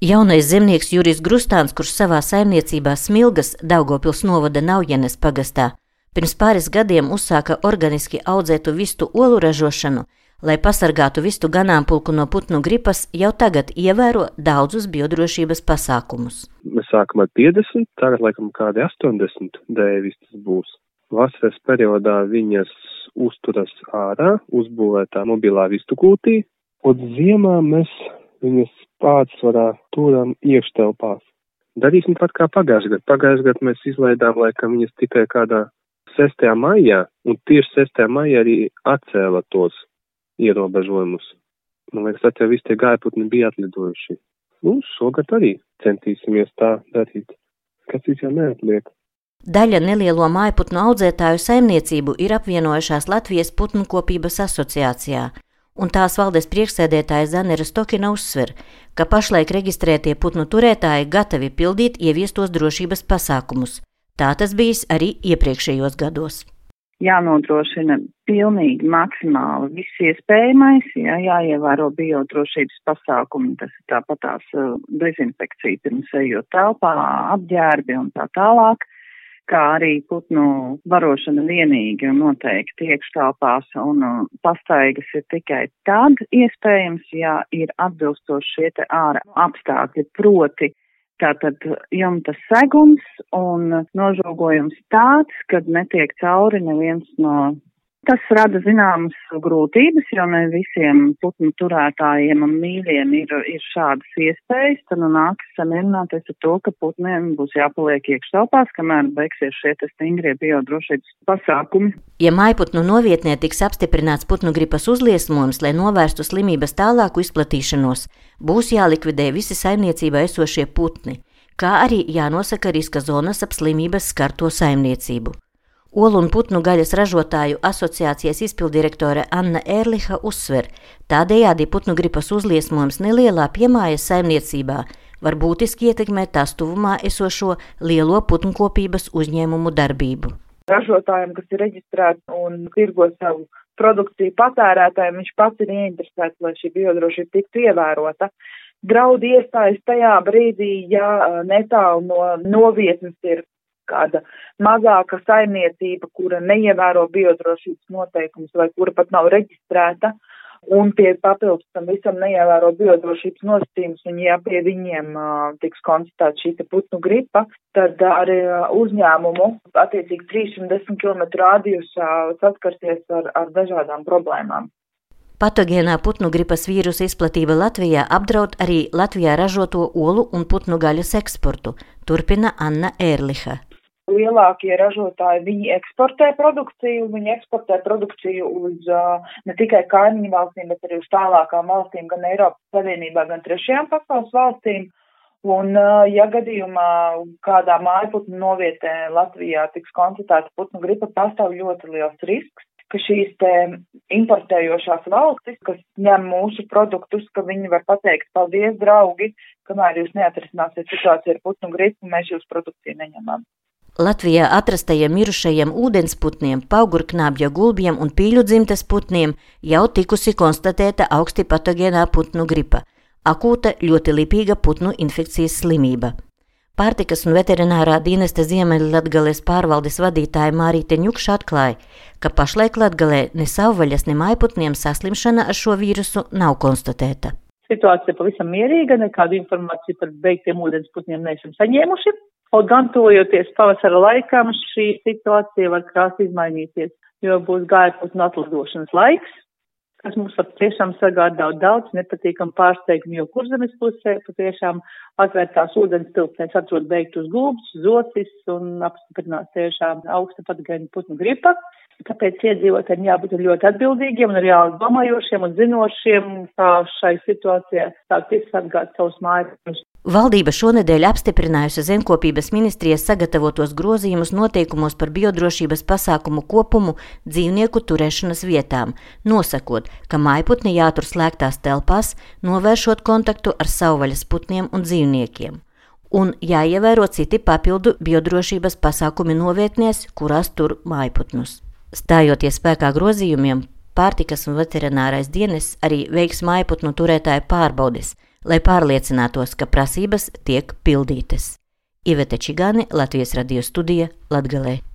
Jaunais zemnieks Jurijs Grustāns, kurš savā saimniecībā Smilgas Daugopils novada Naujenes pagastā, pirms pāris gadiem uzsāka organiski audzētu vistu olu ražošanu, lai pasargātu vistu ganāmpulku no putnu gripas, jau tagad ievēro daudzus biodrošības pasākumus. Mēs sākam ar 50, tagad laikam kādi 80 dēvistas būs. Vasaras periodā viņas uzturas ārā, uzbūvētā mobilā vistu kūtī, un ziemā mēs viņas pārsvarā turam iekštelpās. Darīsim pat kā pagājušajā gadā. Pagājušajā gadā mēs izlaidām laikam viņas tikai kādā 6. maijā, un tieši 6. maijā arī atcēla tos ierobežojumus. Man liekas, tad jau visi tie gaiputni bija atlidojuši. Nu, šogad arī centīsimies tā darīt. Kas cits jau neatliek. Daļa nelielo mājputnu audzētāju saimniecību ir apvienojušās Latvijas putnu kopības asociācijā un tās valdes priekšsēdētāja Zanera Stokina uzsver, ka pašlaik reģistrētie putnu turētāji gatavi pildīt ieviestos drošības pasākumus. Tā tas bijis arī iepriekšējos gados. Jānodrošina pilnīgi maksimāli viss iespējamais, jā, jāievēro biodrošības pasākumi, tas ir tāpat tās uh, dezinfekcija pirms ejot telpā, apģērbi un tā tālāk kā arī putnu barošana vienīgi un noteikti iekštāpās un pastaigas ir tikai tad iespējams, ja ir atbilstoši šie te ārā apstākļi, proti tātad jumta segums un nožogojums tāds, kad netiek cauri neviens no Tas rada zināmas grūtības, jo ne visiem putnu turētājiem un mīļiem ir, ir šādas iespējas. Tad nu nākas samierināties ar to, ka putniem būs jāpaliek iekštelpās, kamēr beigsies šie stingrie biodrošības pasākumi. Ja maiputnu novietnē tiks apstiprināts putnu gripas uzliesmojums, lai novērstu slimības tālāku izplatīšanos, būs jālikvidē visi saimniecībā esošie putni, kā arī jānosaka riska zonas ap slimības skarto saimniecību. Olu un putnu gaļas ražotāju asociācijas izpildirektore Anna Ērliha uzsver, tādējādi putnu gripas uzliesmojums nelielā piemājas saimniecībā var būtiski ietekmēt tās tuvumā esošo lielo putnkopības uzņēmumu darbību. Ražotājiem, kas ir reģistrēti un tirgo savu produkciju patērētājiem, viņš pats ir ieinteresēts, lai šī biodrošība tiktu ievērota. Draudi iestājas tajā brīdī, ja netālu no novietnes ir kāda mazāka saimniecība, kura neievēro biodrošības noteikumus vai kura pat nav reģistrēta, un pie papildus tam visam neievēro biodrošības nosacījumus, un ja pie viņiem uh, tiks konstatēta šī putnu gripa, tad arī uzņēmumu attiecīgi 310 km rādījusā saskarsies ar, ar dažādām problēmām. Patogēnā putnu gripas vīrusa izplatība Latvijā apdraud arī Latvijā ražoto olu un putnu gaļas eksportu, turpina Anna Ērliha lielākie ražotāji, viņi eksportē produkciju, viņi eksportē produkciju uz uh, ne tikai kaimiņu valstīm, bet arī uz tālākām valstīm, gan Eiropas Savienībā, gan trešajām pasaules valstīm. Un, uh, ja gadījumā kādā mājputnu novietē Latvijā tiks konstatēta putnu gripa, pastāv ļoti liels risks, ka šīs te importējošās valstis, kas ņem mūsu produktus, ka viņi var pateikt, paldies, draugi, kamēr jūs neatrisināsiet situāciju ar putnu gripu, mēs jūsu produkciju neņemam. Latvijā atrastajiem mirušajiem ūdensputniem, paugurknābja gulbiem un pīļu dzimtes putniem jau tikusi konstatēta augsti patogēnā putnu gripa - akūta ļoti lipīga putnu infekcijas slimība. Pārtikas un veterinārā dienesta Ziemeļlatgales pārvaldes vadītāja Mārīte Ņukša atklāja, ka pašlaik Latgalē ne savvaļas, ne mājputniem saslimšana ar šo vīrusu nav konstatēta. Situācija pavisam mierīga, nekādu informāciju par beigtiem ūdensputniem neesam saņēmuši. Kaut gan tojoties pavasara laikam, šī situācija var krāsi izmainīties, jo būs gājpus un atlidošanas laiks, kas mums var tiešām sagādāt daudz nepatīkam pārsteigumu, jo kurzemes pusē patiešām atvērtās ūdens tilpnēs atrod beigtus gulbus, zocis un apstiprinās tiešām augsta patogēna putnu gripa. Tāpēc iedzīvotājiem jābūt ļoti atbildīgiem un arī domājošiem un zinošiem, kā šai situācijā sākt izsargāt savus mājus. Valdība šonedēļ apstiprinājusi zemkopības ministrijas sagatavotos grozījumus noteikumos par biodrošības pasākumu kopumu dzīvnieku turēšanas vietām, nosakot, ka mājputni jātur slēgtās telpās, novēršot kontaktu ar savvaļas putniem un dzīvniekiem un jāievēro citi papildu biodrošības pasākumi novietnēs, kurās tur mājputnus. Stājoties spēkā grozījumiem, pārtikas un veterinārais dienas arī veiks mājputnu turētāju pārbaudes, lai pārliecinātos, ka prasības tiek pildītas. Iveta Čigāne, Latvijas radio studija Latgalē.